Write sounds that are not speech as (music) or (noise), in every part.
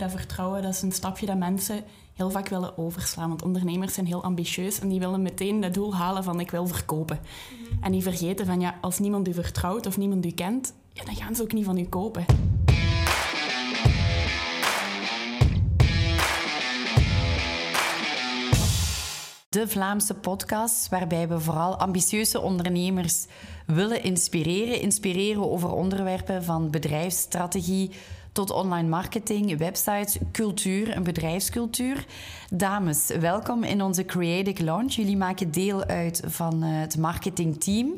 Dat vertrouwen dat is een stapje dat mensen heel vaak willen overslaan. Want ondernemers zijn heel ambitieus en die willen meteen dat doel halen van ik wil verkopen. Mhm. En die vergeten van ja, als niemand u vertrouwt of niemand u kent, ja, dan gaan ze ook niet van u kopen. De Vlaamse podcast waarbij we vooral ambitieuze ondernemers willen inspireren. Inspireren over onderwerpen van bedrijfsstrategie tot online marketing, websites, cultuur en bedrijfscultuur. Dames, welkom in onze Creative Launch. Jullie maken deel uit van eh, het marketingteam.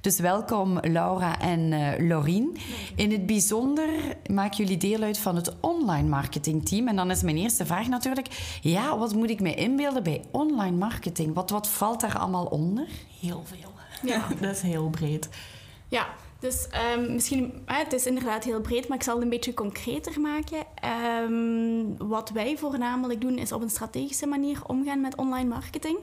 Dus welkom Laura en uh, Laurien. In het bijzonder maken jullie deel uit van het online marketingteam. En dan is mijn eerste vraag natuurlijk: ja, wat moet ik me inbeelden bij online marketing? Wat, wat valt daar allemaal onder? Heel veel. Ja, dat is heel breed. Ja, dus um, misschien, het is inderdaad heel breed, maar ik zal het een beetje concreter maken. Um, wat wij voornamelijk doen, is op een strategische manier omgaan met online marketing.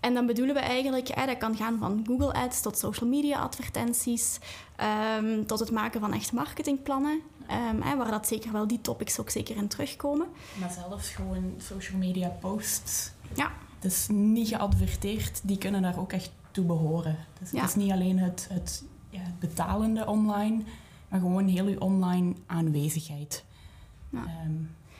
En dan bedoelen we eigenlijk, dat kan gaan van Google Ads tot social media advertenties, um, tot het maken van echt marketingplannen. Waar dat zeker wel die topics ook zeker in terugkomen. Maar zelfs gewoon social media posts. Ja. Dus niet geadverteerd, die kunnen daar ook echt toe behoren. Dus ja. het is niet alleen het, het betalende online, maar gewoon heel uw online aanwezigheid. Ja. Ehm,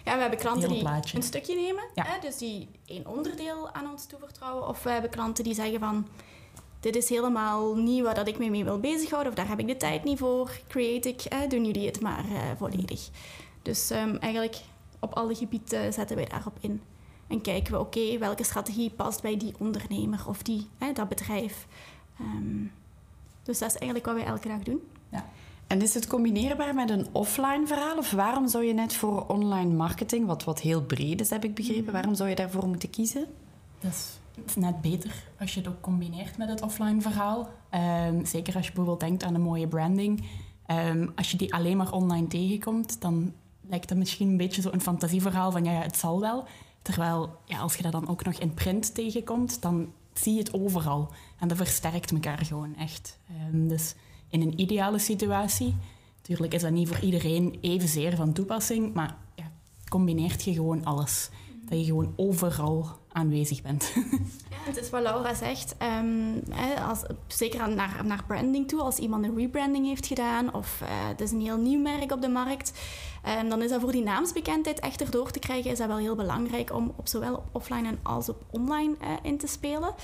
ja, we hebben klanten die een stukje nemen, hè, dus die één onderdeel aan ons toevertrouwen. Of we hebben klanten die zeggen van, dit is helemaal niet waar dat ik me mee wil bezighouden, of daar heb ik de tijd niet voor, create ik, hè, doen jullie het maar uh, volledig. Dus um, eigenlijk op alle gebieden zetten wij daarop in. En kijken we, oké, welke strategie past bij die ondernemer of die, hè, dat bedrijf. Um, dus dat is eigenlijk wat wij elke dag doen. Ja. En is het combineerbaar met een offline verhaal? Of waarom zou je net voor online marketing, wat, wat heel breed is, heb ik begrepen, mm. waarom zou je daarvoor moeten kiezen? Dat is, net beter als je het ook combineert met het offline verhaal. Ehm, zeker als je bijvoorbeeld denkt aan een mooie branding. Ehm, als je die alleen maar online tegenkomt, dan lijkt dat misschien een beetje zo'n fantasieverhaal van ja, ja, het zal wel. Terwijl ja, als je dat dan ook nog in print tegenkomt, dan zie het overal. En dat versterkt elkaar gewoon echt. Um, dus in een ideale situatie, natuurlijk is dat niet voor iedereen evenzeer van toepassing, maar combineert je gewoon alles. Dat je gewoon overal aanwezig bent. (laughs) Het is wat Laura zegt. Um, hè, als, zeker naar, naar branding toe. Als iemand een rebranding heeft gedaan of uh, het is een heel nieuw merk op de markt, um, dan is dat voor die naamsbekendheid echt erdoor te krijgen, is dat wel heel belangrijk om op zowel op offline en als op online uh, in te spelen.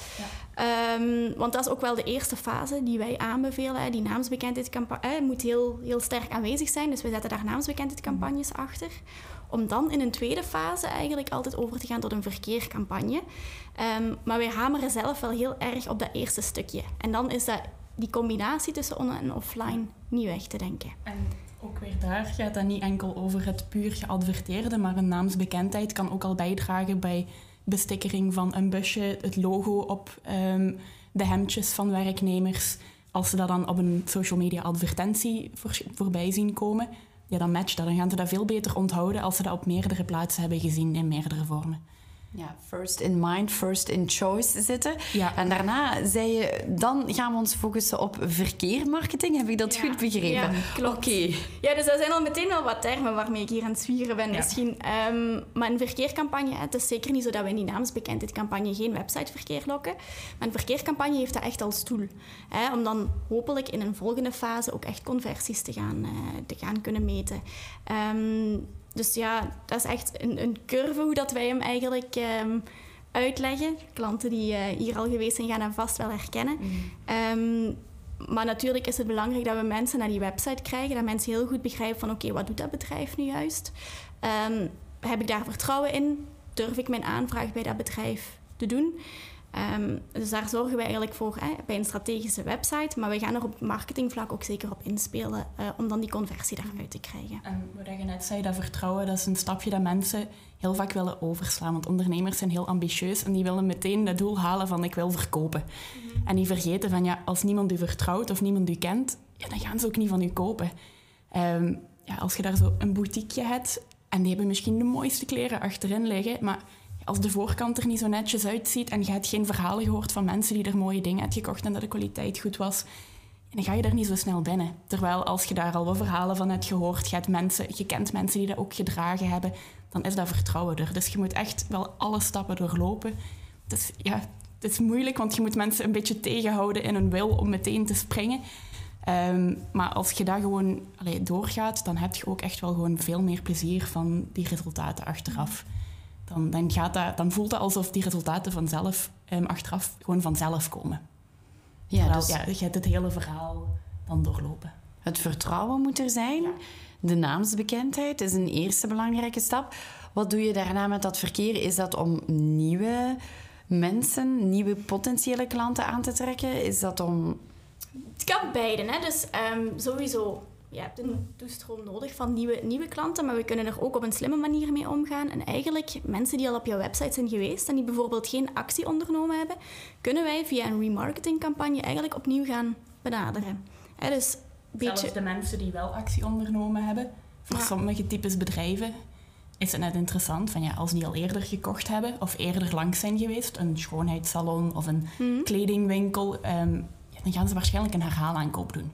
Ja. Um, want dat is ook wel de eerste fase die wij aanbevelen. Hè. Die naamsbekendheidscampagne moet heel, heel sterk aanwezig zijn. Dus we zetten daar naamsbekendheidscampagnes mm. achter om dan in een tweede fase eigenlijk altijd over te gaan tot een verkeercampagne. Um, maar wij hameren zelf wel heel erg op dat eerste stukje. En dan is dat die combinatie tussen online en offline niet weg te denken. En ook weer daar gaat dat niet enkel over het puur geadverteerde, maar een naamsbekendheid kan ook al bijdragen bij bestikkering van een busje, het logo op um, de hemdjes van werknemers. Als ze dat dan op een social media advertentie voor, voorbij zien komen, ja, dan matcht dat. Dan gaan ze dat veel beter onthouden als ze dat op meerdere plaatsen hebben gezien in meerdere vormen. Ja, first in mind, first in choice zitten. Ja. En daarna zei je, dan gaan we ons focussen op verkeermarketing. Heb ik dat goed begrepen? Ja, klopt. Oké. Ja, dus dat zijn al meteen wel wat termen waarmee ik hier aan het zwieren ben misschien. Um, maar een verkeercampagne, het is zeker niet zo dat we in die naamsbekendheidcampagne geen websiteverkeer lokken. Maar een verkeercampagne heeft dat echt als doel. Hè, om dan hopelijk in een volgende fase ook echt conversies te gaan, uh, te gaan kunnen meten. Um, dus ja, dat is echt een, een curve hoe dat wij hem eigenlijk um, uitleggen. Klanten die uh, hier al geweest zijn, gaan hem vast wel herkennen. Um, maar natuurlijk is het belangrijk dat we mensen naar die website krijgen. Dat mensen heel goed begrijpen van oké, wat doet dat bedrijf nu juist? Um, heb ik daar vertrouwen in? Durf ik mijn aanvraag bij dat bedrijf te doen? Um, dus daar zorgen wij eigenlijk voor hè, bij een strategische website. Maar we gaan er op marketingvlak ook zeker op inspelen uh, om dan die conversie daaruit te krijgen. En wat je net zei, dat vertrouwen, dat is een stapje dat mensen heel vaak willen overslaan. Want ondernemers zijn heel ambitieus en die willen meteen dat doel halen van ik wil verkopen. Mhm. En die vergeten van ja, als niemand u vertrouwt of niemand u kent, ja, dan gaan ze ook niet van u kopen. Um, ja, als je daar zo een boutiqueje hebt en die hebben misschien de mooiste kleren achterin liggen, maar als de voorkant er niet zo netjes uitziet en je hebt geen verhalen gehoord van mensen die er mooie dingen hebben gekocht en dat de kwaliteit goed was, dan ga je daar niet zo snel binnen. Terwijl als je daar al wat verhalen van hebt gehoord, je, hebt mensen, je kent mensen die dat ook gedragen hebben, dan is dat vertrouwen er. Dus je moet echt wel alle stappen doorlopen. Ja, het is moeilijk, want je moet mensen een beetje tegenhouden in hun wil om meteen te springen. Ehm, maar als je daar gewoon allee, doorgaat, dan heb je ook echt wel gewoon veel meer plezier van die resultaten achteraf. Dan, dan, gaat dat, dan voelt het alsof die resultaten vanzelf um, achteraf gewoon vanzelf komen. Ja, dus... ja, je hebt het hele verhaal dan doorlopen. Het vertrouwen moet er zijn. De naamsbekendheid is een eerste belangrijke stap. Wat doe je daarna met dat verkeer? Is dat om nieuwe mensen, nieuwe potentiële klanten aan te trekken? Is dat om... Het kan beide. Hè? Dus um, sowieso, je hebt een toestroom nodig van nieuwe, nieuwe klanten, maar we kunnen er ook op een slimme manier mee omgaan. En eigenlijk, mensen die al op jouw website zijn geweest en die bijvoorbeeld geen actie ondernomen hebben, kunnen wij via een remarketingcampagne eigenlijk opnieuw gaan benaderen. Hè, dus beetje... Zelfs de mensen die wel actie ondernomen hebben, voor sommige types bedrijven is het net interessant van ja, als die al eerder gekocht hebben of eerder langs zijn geweest, een schoonheidssalon of een mhm. kledingwinkel, ehm, ja, dan gaan ze waarschijnlijk een herhaalaankoop doen.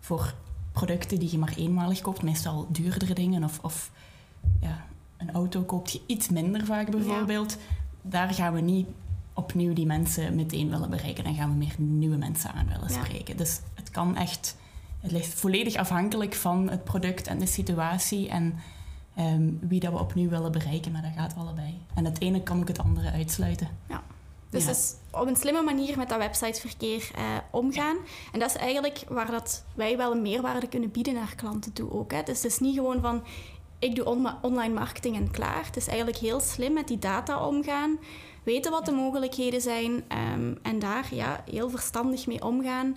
Voor producten die je maar eenmalig koopt, meestal duurdere dingen of, of ja, een auto koopt je iets minder vaak bijvoorbeeld. Daar gaan we niet opnieuw die mensen meteen willen bereiken. Dan gaan we meer nieuwe mensen aan willen spreken. Dus het kan echt, het ligt volledig afhankelijk van het product en de situatie en Ehm, wie dat we opnieuw willen bereiken, maar dat gaat allebei. En het ene kan ook het andere uitsluiten. Ja. Dus ja. is op een slimme manier met dat websiteverkeer uh, omgaan. En dat is eigenlijk waar dat wij wel een meerwaarde kunnen bieden naar klanten toe ook. Hè. Dus het is niet gewoon van, ik doe online marketing en klaar. Het is eigenlijk heel slim met die data omgaan. Weten wat de mogelijkheden zijn. Um, en daar ja, heel verstandig mee omgaan.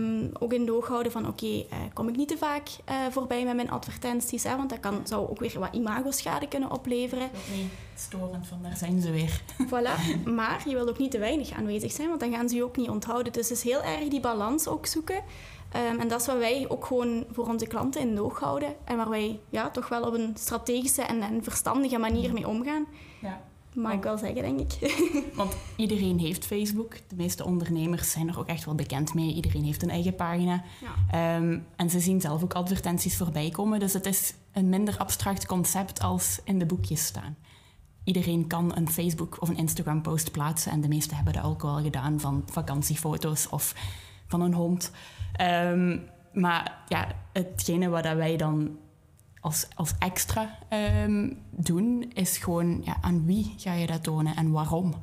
Um, ook in doog houden van oké, okay, uh, kom ik niet te vaak uh, voorbij met mijn advertenties, hè, want dat kan, zou ook weer wat imagoschade kunnen opleveren. Nee, storend van daar zijn ze weer. (laughs) Voilà, maar je wilt ook niet te weinig aanwezig zijn, want dan gaan ze je ook niet onthouden. Dus het is heel erg die balans ook zoeken. Um, en dat is wat wij ook gewoon voor onze klanten in doog houden en waar wij ja, toch wel op een strategische en, en verstandige manier mee omgaan. Ja. Mag ik wel zeggen, denk ik. (laughs) Want iedereen heeft Facebook. De meeste ondernemers zijn er ook echt wel bekend mee. Iedereen heeft een eigen pagina. Ja. Um, en ze zien zelf ook advertenties voorbij komen. Dus het is een minder abstract concept als in de boekjes staan. Iedereen kan een Facebook of een Instagram post plaatsen. En de meesten hebben dat ook al gedaan van vakantiefoto's of van een hond. Um, maar ja, hetgene wat wij dan als, extra um, doen, is gewoon ja, aan wie ga je dat tonen en waarom.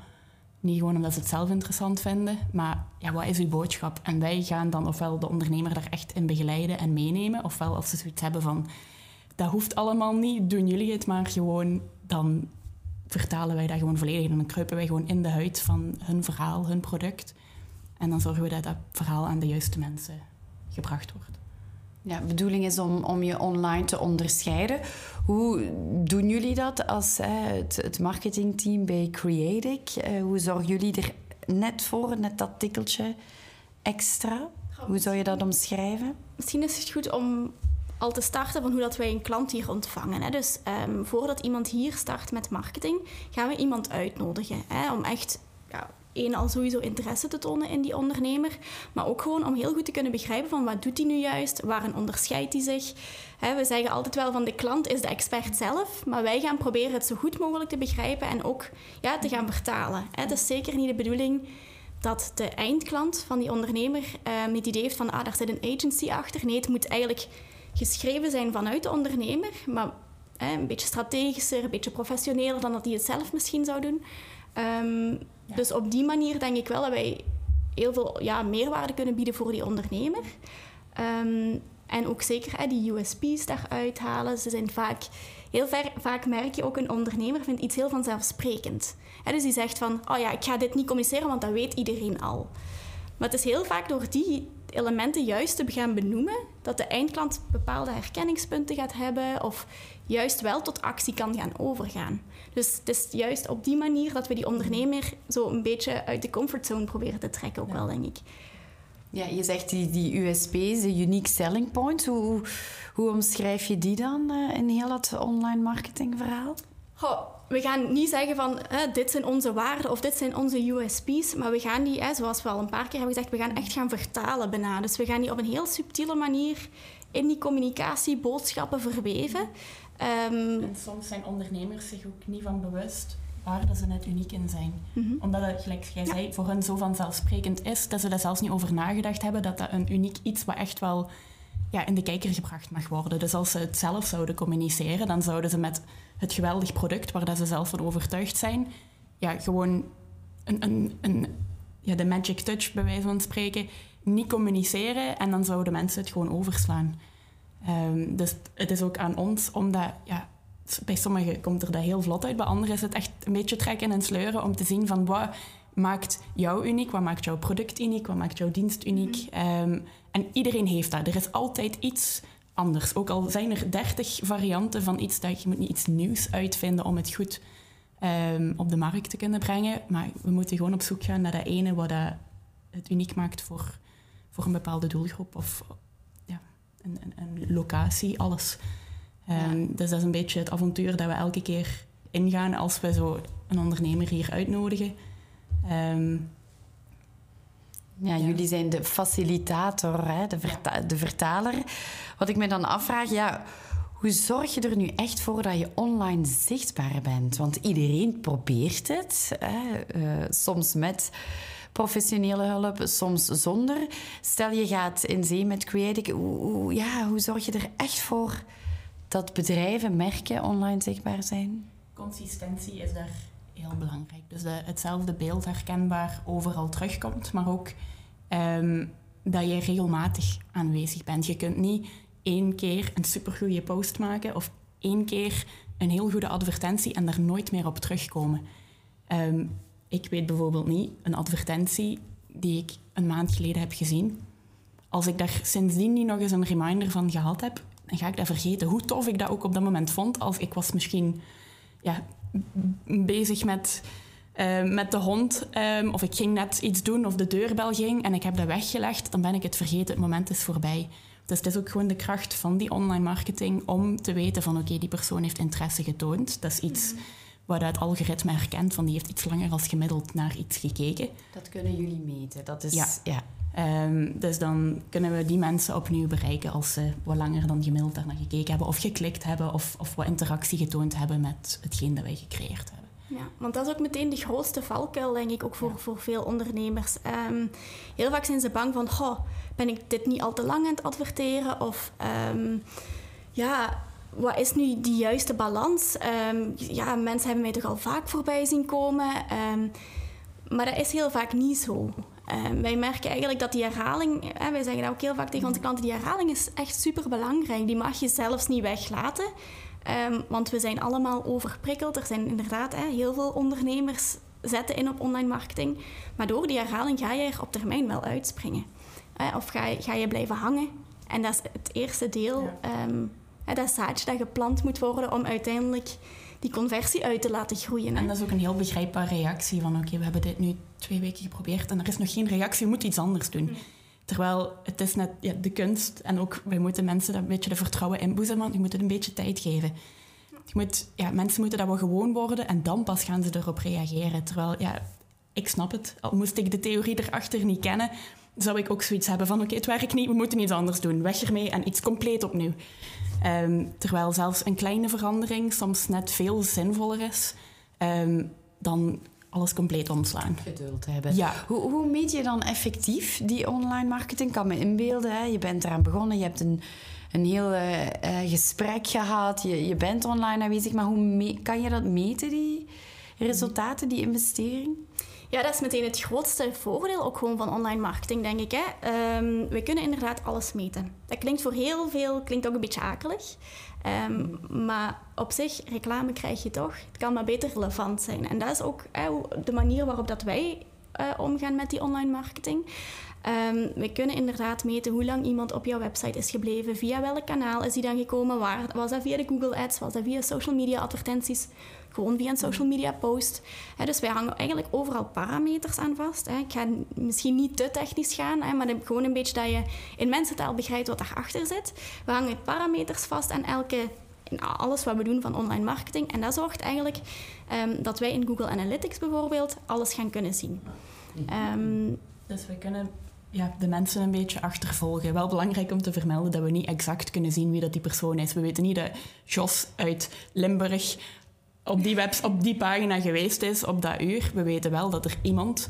Niet gewoon omdat ze het zelf interessant vinden, maar ja, wat is uw boodschap? En wij gaan dan ofwel de ondernemer daar echt in begeleiden en meenemen, ofwel als ze zoiets hebben van dat hoeft allemaal niet, doen jullie het maar gewoon, dan vertalen wij dat gewoon volledig en dan kruipen wij gewoon in de huid van hun verhaal, hun product. En dan zorgen we dat dat verhaal aan de juiste mensen gebracht wordt. Ja, bedoeling is om, om je online te onderscheiden. Hoe doen jullie dat als het, het marketingteam bij Creatic? Uh, hoe zorgen jullie er net voor, net dat tikkeltje extra? Hoe zou je dat omschrijven? Misschien is het goed om al te starten van hoe dat wij een klant hier ontvangen. Hè. Dus um, voordat iemand hier start met marketing, gaan we iemand uitnodigen. Hè, om echt ja, één al sowieso interesse te tonen in die ondernemer, maar ook gewoon om heel goed te kunnen begrijpen van wat doet hij nu juist, waarin onderscheidt hij zich. we zeggen altijd wel van de klant is de expert zelf, maar wij gaan proberen het zo goed mogelijk te begrijpen en ook ja, te gaan vertalen. Het is zeker niet de bedoeling dat de eindklant van die ondernemer uh, het idee heeft van ah, daar zit een agency achter. Nee, het moet eigenlijk geschreven zijn vanuit de ondernemer, maar een beetje strategischer, een beetje professioneler dan dat hij het zelf misschien zou doen. Um, dus op die manier denk ik wel dat wij heel veel ja, meerwaarde kunnen bieden voor die ondernemer. Um, en ook zeker hè, die USP's daaruit halen. Ze zijn vaak, heel ver, vaak merk je ook een ondernemer vindt iets heel vanzelfsprekend. Hè, dus die zegt van, oh ja, ik ga dit niet communiceren, want dat weet iedereen al. Maar het is heel vaak door die elementen juist te gaan benoemen, dat de eindklant bepaalde herkenningspunten gaat hebben of juist wel tot actie kan gaan overgaan. Dus het is juist op die manier dat we die ondernemer zo een beetje uit de comfortzone proberen te trekken, ook wel, denk ik. Ja, je zegt die, die USP's, de unique selling points. Hoe, hoe omschrijf je die dan uh, in heel dat online marketingverhaal? Goh, we gaan niet zeggen van dit zijn onze waarden of dit zijn onze USP's, maar we gaan die, zoals we al een paar keer hebben gezegd, we gaan echt gaan vertalen bijna. Dus we gaan die op een heel subtiele manier in die communicatie boodschappen verweven. Ehm, en soms zijn ondernemers zich ook niet van bewust waar dat ze net uniek in zijn. Mhm. Omdat het, gelijk jij zei, voor hen zo vanzelfsprekend is, dat ze daar zelfs niet over nagedacht hebben, dat dat een uniek iets wat echt wel ja, in de kijker gebracht mag worden. Dus als ze het zelf zouden communiceren, dan zouden ze met het geweldig product waar dat ze zelf van overtuigd zijn, ja, gewoon een, een, een, ja, de magic touch, bij wijze van spreken, niet communiceren en dan zouden mensen het gewoon overslaan. Um, dus het is ook aan ons om dat, ja, bij sommigen komt er dat heel vlot uit, bij anderen is het echt een beetje trekken en sleuren om te zien van wat maakt jou uniek, wat maakt jouw product uniek, wat maakt jouw dienst uniek. Um, en iedereen heeft dat. Er is altijd iets anders. Ook al zijn er dertig varianten van iets dat je moet niet iets nieuws uitvinden om het goed um, op de markt te kunnen brengen. Maar we moeten gewoon op zoek gaan naar dat ene wat dat het uniek maakt voor, voor een bepaalde doelgroep of ja, een, een, een locatie, alles. Um, Dus dat is een beetje het avontuur dat we elke keer ingaan als we zo een ondernemer hier uitnodigen. Um, ja, jullie zijn de facilitator, hè, de, de vertaler. Wat ik me dan afvraag, ja, hoe zorg je er nu echt voor dat je online zichtbaar bent? Want iedereen probeert het, hè, uh, soms met professionele hulp, soms zonder. Stel je gaat in zee met Creative, hoe, ja, hoe zorg je er echt voor dat bedrijven, merken online zichtbaar zijn? Consistentie is daar heel belangrijk. Dus de, hetzelfde beeld herkenbaar overal terugkomt, maar ook um, dat je regelmatig aanwezig bent. Je kunt niet één keer een supergoeie post maken of één keer een heel goede advertentie en daar nooit meer op terugkomen. Um, ik weet bijvoorbeeld niet een advertentie die ik een maand geleden heb gezien. Als ik daar sindsdien niet nog eens een reminder van gehad heb, dan ga ik dat vergeten. Hoe tof ik dat ook op dat moment vond. Als ik was misschien ja, bezig met, uh, met de hond. Um, of ik ging net iets doen of de deurbel ging en ik heb dat weggelegd. Dan ben ik het vergeten. Het moment is voorbij. Dus het is ook gewoon de kracht van die online marketing om te weten van oké, die persoon heeft interesse getoond. Dat is iets mm wat het algoritme herkent van die heeft iets langer als gemiddeld naar iets gekeken. Dat kunnen jullie meten. Dat is, ja. ja. Um, dus dan kunnen we die mensen opnieuw bereiken als ze wat langer dan gemiddeld daar naar gekeken hebben of geklikt hebben of, of wat interactie getoond hebben met hetgeen dat wij gecreëerd hebben. Ja, want dat is ook meteen de grootste valkuil, denk ik, ook voor, voor veel ondernemers. Um, heel vaak zijn ze bang van, goh, ben ik dit niet al te lang aan het adverteren? Of um, ja, wat is nu die juiste balans? Um, ja, mensen hebben mij toch al vaak voorbij zien komen. maar dat is heel vaak niet zo. Um, wij merken eigenlijk dat die herhaling, hè, wij zeggen dat ook heel vaak tegen onze klanten, die herhaling is echt super belangrijk. Die mag je zelfs niet weglaten, um, want we zijn allemaal overprikkeld. Er zijn inderdaad hè, heel veel ondernemers zetten in op online marketing, maar door die herhaling ga je er op termijn wel uitspringen. Uh, of ga je, ga je blijven hangen. En dat is het eerste deel, ja. um, dat zaadje dat geplant moet worden om uiteindelijk die conversie uit te laten groeien. En dat is ook een heel begrijpbare reactie van oké, we hebben dit nu twee weken geprobeerd en er is nog geen reactie, we moeten iets anders doen. Terwijl het is net ja, de kunst en ook wij moeten mensen dat een beetje de vertrouwen inboezemen, want je moet het een beetje tijd geven. Je moet, ja, mensen moeten dat wel gewoon worden en dan pas gaan ze erop reageren. Terwijl, ja, ik snap het. Al moest ik de theorie erachter niet kennen, zou ik ook zoiets hebben van oké, het werkt niet, we moeten iets anders doen. Weg ermee en iets compleet opnieuw. Um, terwijl zelfs een kleine verandering soms net veel zinvoller is um, dan alles compleet omslaan. Geduld hebben. Ja. Hoe, hoe meet je dan effectief die online marketing? kan me inbeelden, hè? je bent eraan begonnen, je hebt een, een heel uh, gesprek gehad, je, je bent online aanwezig, maar hoe kan je dat meten, die resultaten, die investering? Ja, dat is meteen het grootste voordeel ook gewoon van online marketing, denk ik. Hè. Um, we kunnen inderdaad alles meten. Dat klinkt voor heel veel klinkt ook een beetje akelig. Um, maar op zich, reclame krijg je toch. Het kan maar beter relevant zijn. En dat is ook de manier waarop dat wij uh, omgaan met die online marketing. Um, we kunnen inderdaad meten hoe lang iemand op jouw website is gebleven, via welk kanaal is die dan gekomen, waar, was dat via de Google Ads, was dat via social media advertenties, gewoon via een social media post. dus wij hangen eigenlijk overal parameters aan vast. Ik ga misschien niet te technisch gaan, maar gewoon een beetje dat je in mensentaal begrijpt wat daarachter zit. We hangen parameters vast aan elke in alles wat we doen van online marketing. En dat zorgt eigenlijk ehm, dat wij in Google Analytics bijvoorbeeld alles gaan kunnen zien. Ehm, dus we kunnen ja, de mensen een beetje achtervolgen. Wel belangrijk om te vermelden dat we niet exact kunnen zien wie dat die persoon is. We weten niet dat Jos uit Limburg op die, webs, op die pagina geweest is op dat uur. We weten wel dat er iemand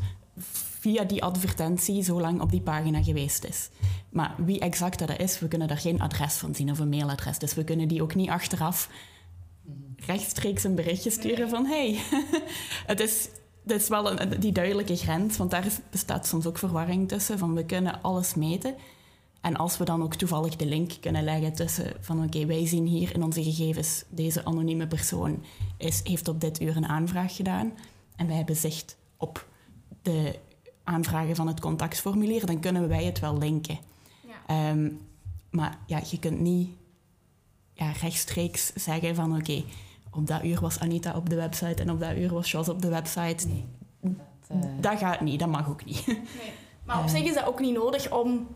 via die advertentie zo lang op die pagina geweest is. Maar wie exact dat is, we kunnen daar geen adres van zien of een mailadres. Dus we kunnen die ook niet achteraf rechtstreeks een berichtje sturen van hey, (laughs) het is, het is wel een, die duidelijke grens, want daar bestaat soms ook verwarring tussen van we kunnen alles meten. En als we dan ook toevallig de link kunnen leggen tussen van oké, wij zien hier in onze gegevens deze anonieme persoon is, heeft op dit uur een aanvraag gedaan en wij hebben zicht op de aanvragen van het contactformulier, dan kunnen wij het wel linken. Ja. Ehm, maar ja, je kunt niet ja, rechtstreeks zeggen van oké, op dat uur was Anita op de website en op dat uur was Jos op de website. Nee, dat, uh... dat gaat niet, dat mag ook niet. Nee. Maar op zich is dat ook niet nodig om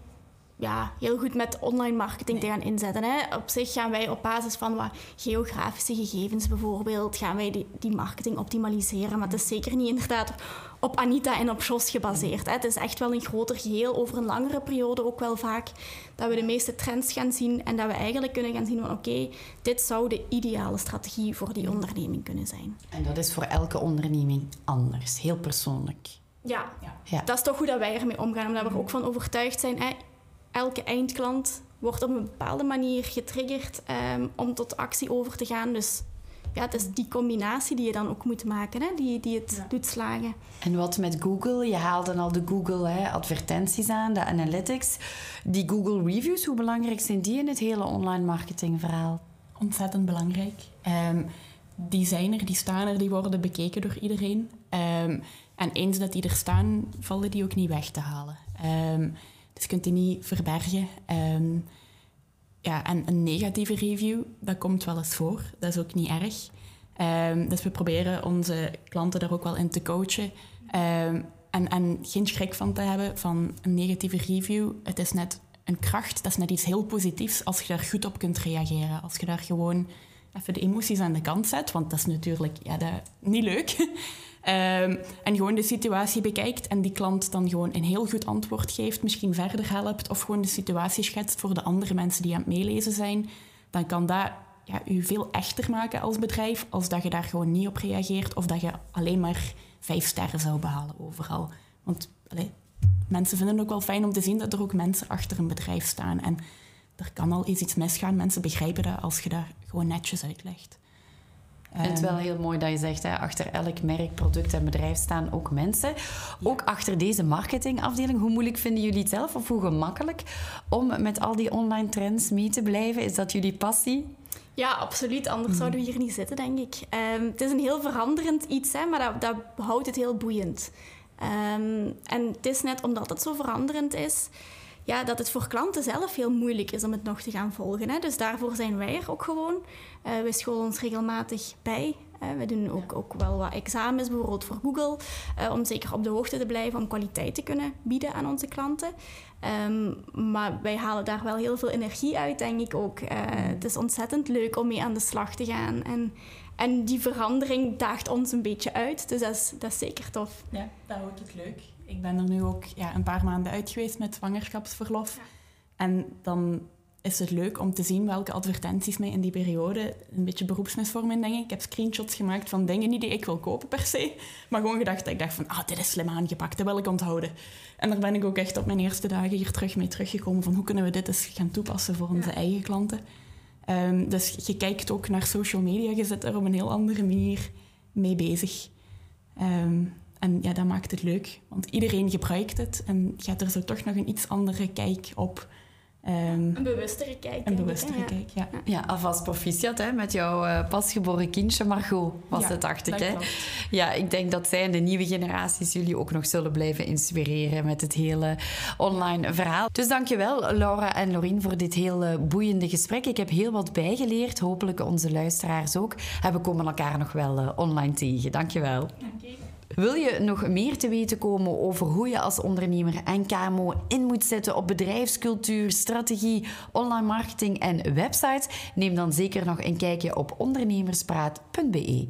ja, heel goed met online marketing te gaan inzetten. Hè. Op zich gaan wij op basis van wat geografische gegevens bijvoorbeeld, gaan wij die, die marketing optimaliseren. Maar het is zeker niet inderdaad op Anita en op Jos gebaseerd. Hè. Het is echt wel een groter geheel over een langere periode ook wel vaak. Dat we de meeste trends gaan zien en dat we eigenlijk kunnen gaan zien van oké, dit zou de ideale strategie voor die onderneming kunnen zijn. En dat is voor elke onderneming anders, heel persoonlijk. Ja, ja. dat is toch hoe dat wij ermee omgaan, omdat we er ook van overtuigd zijn. Hè, elke eindklant wordt op een bepaalde manier getriggerd um, om tot actie over te gaan. Dus ja, het is die combinatie die je dan ook moet maken, hè, die, die het doet slagen. En wat met Google? Je haalde al de Google hè, advertenties aan, de analytics. Die Google reviews, hoe belangrijk zijn die in het hele online marketingverhaal? Ontzettend belangrijk. Um, die zijn er, die staan er, die worden bekeken door iedereen. Um, en eens dat die er staan, vallen die ook niet weg te halen. Um, dus je kunt die niet verbergen. Um, ja, en een negatieve review, dat komt wel eens voor. Dat is ook niet erg. Um, dus we proberen onze klanten daar ook wel in te coachen. Um, en, en geen schrik van te hebben van een negatieve review. Het is net een kracht, dat is net iets heel positiefs als je daar goed op kunt reageren. Als je daar gewoon even de emoties aan de kant zet, want dat is natuurlijk ja, niet leuk. (laughs) Um, en gewoon de situatie bekijkt en die klant dan gewoon een heel goed antwoord geeft, misschien verder helpt of gewoon de situatie schetst voor de andere mensen die aan het meelezen zijn, dan kan dat ja, u veel echter maken als bedrijf als dat je daar gewoon niet op reageert of dat je alleen maar vijf sterren zou behalen overal. Want mensen vinden het ook wel fijn om te zien dat er ook mensen achter een bedrijf staan. En er kan al eens iets misgaan. Mensen begrijpen dat als je dat gewoon netjes uitlegt. Het is wel heel mooi dat je zegt, hè, achter elk merk, product en bedrijf staan ook mensen. Ook achter deze marketingafdeling. Hoe moeilijk vinden jullie het zelf of hoe gemakkelijk om met al die online trends mee te blijven? Is dat jullie passie? Ja, absoluut. Anders zouden we hier niet zitten, denk ik. Um, het is een heel veranderend iets, hè, maar dat, dat houdt het heel boeiend. Um, en het is net omdat het zo veranderend is, ja, dat het voor klanten zelf heel moeilijk is om het nog te gaan volgen. Hè. Dus daarvoor zijn wij er ook gewoon. Uh, we scholen ons regelmatig bij. Uh, we doen ook, ook wel wat examens, bijvoorbeeld voor Google, uh, om zeker op de hoogte te blijven, om kwaliteit te kunnen bieden aan onze klanten. Um, maar wij halen daar wel heel veel energie uit, denk ik ook. het is ontzettend leuk om mee aan de slag te gaan. En, en die verandering daagt ons een beetje uit, dus dat is, dat is zeker tof. Ja, dat houdt het leuk. Ik ben er nu ook ja, een paar maanden uit geweest met zwangerschapsverlof. En dan is het leuk om te zien welke advertenties mij in die periode een beetje beroepsmisvorming denk ik. Ik heb screenshots gemaakt van dingen niet die ik wil kopen per se, maar gewoon gedacht dat ik dacht van, ah, dit is slim aangepakt, dat wil ik onthouden. En daar ben ik ook echt op mijn eerste dagen hier terug mee teruggekomen van hoe kunnen we dit eens gaan toepassen voor onze eigen klanten. Um, dus je kijkt ook naar social media, je zit er op een heel andere manier mee bezig. Um, en ja, dat maakt het leuk, want iedereen gebruikt het en gaat er zo toch nog een iets andere kijk op. Um, een bewustere kijk. Een bewustere kijk, ja. Ja, alvast proficiat hè, met jouw uh, pasgeboren kindje Margot, was het, dacht ik. Hè? Ja, ik denk dat zij en de nieuwe generaties jullie ook nog zullen blijven inspireren met het hele online verhaal. Dus dankjewel, Laura en Lorien, voor dit heel boeiende gesprek. Ik heb heel wat bijgeleerd, hopelijk onze luisteraars ook. En we komen elkaar nog wel uh, online tegen. Dankjewel. Dank je. Wil je nog meer te weten komen over hoe je als ondernemer en KMO in moet zetten op bedrijfscultuur, strategie, online marketing en websites? Neem dan zeker nog een kijkje op ondernemerspraat.be.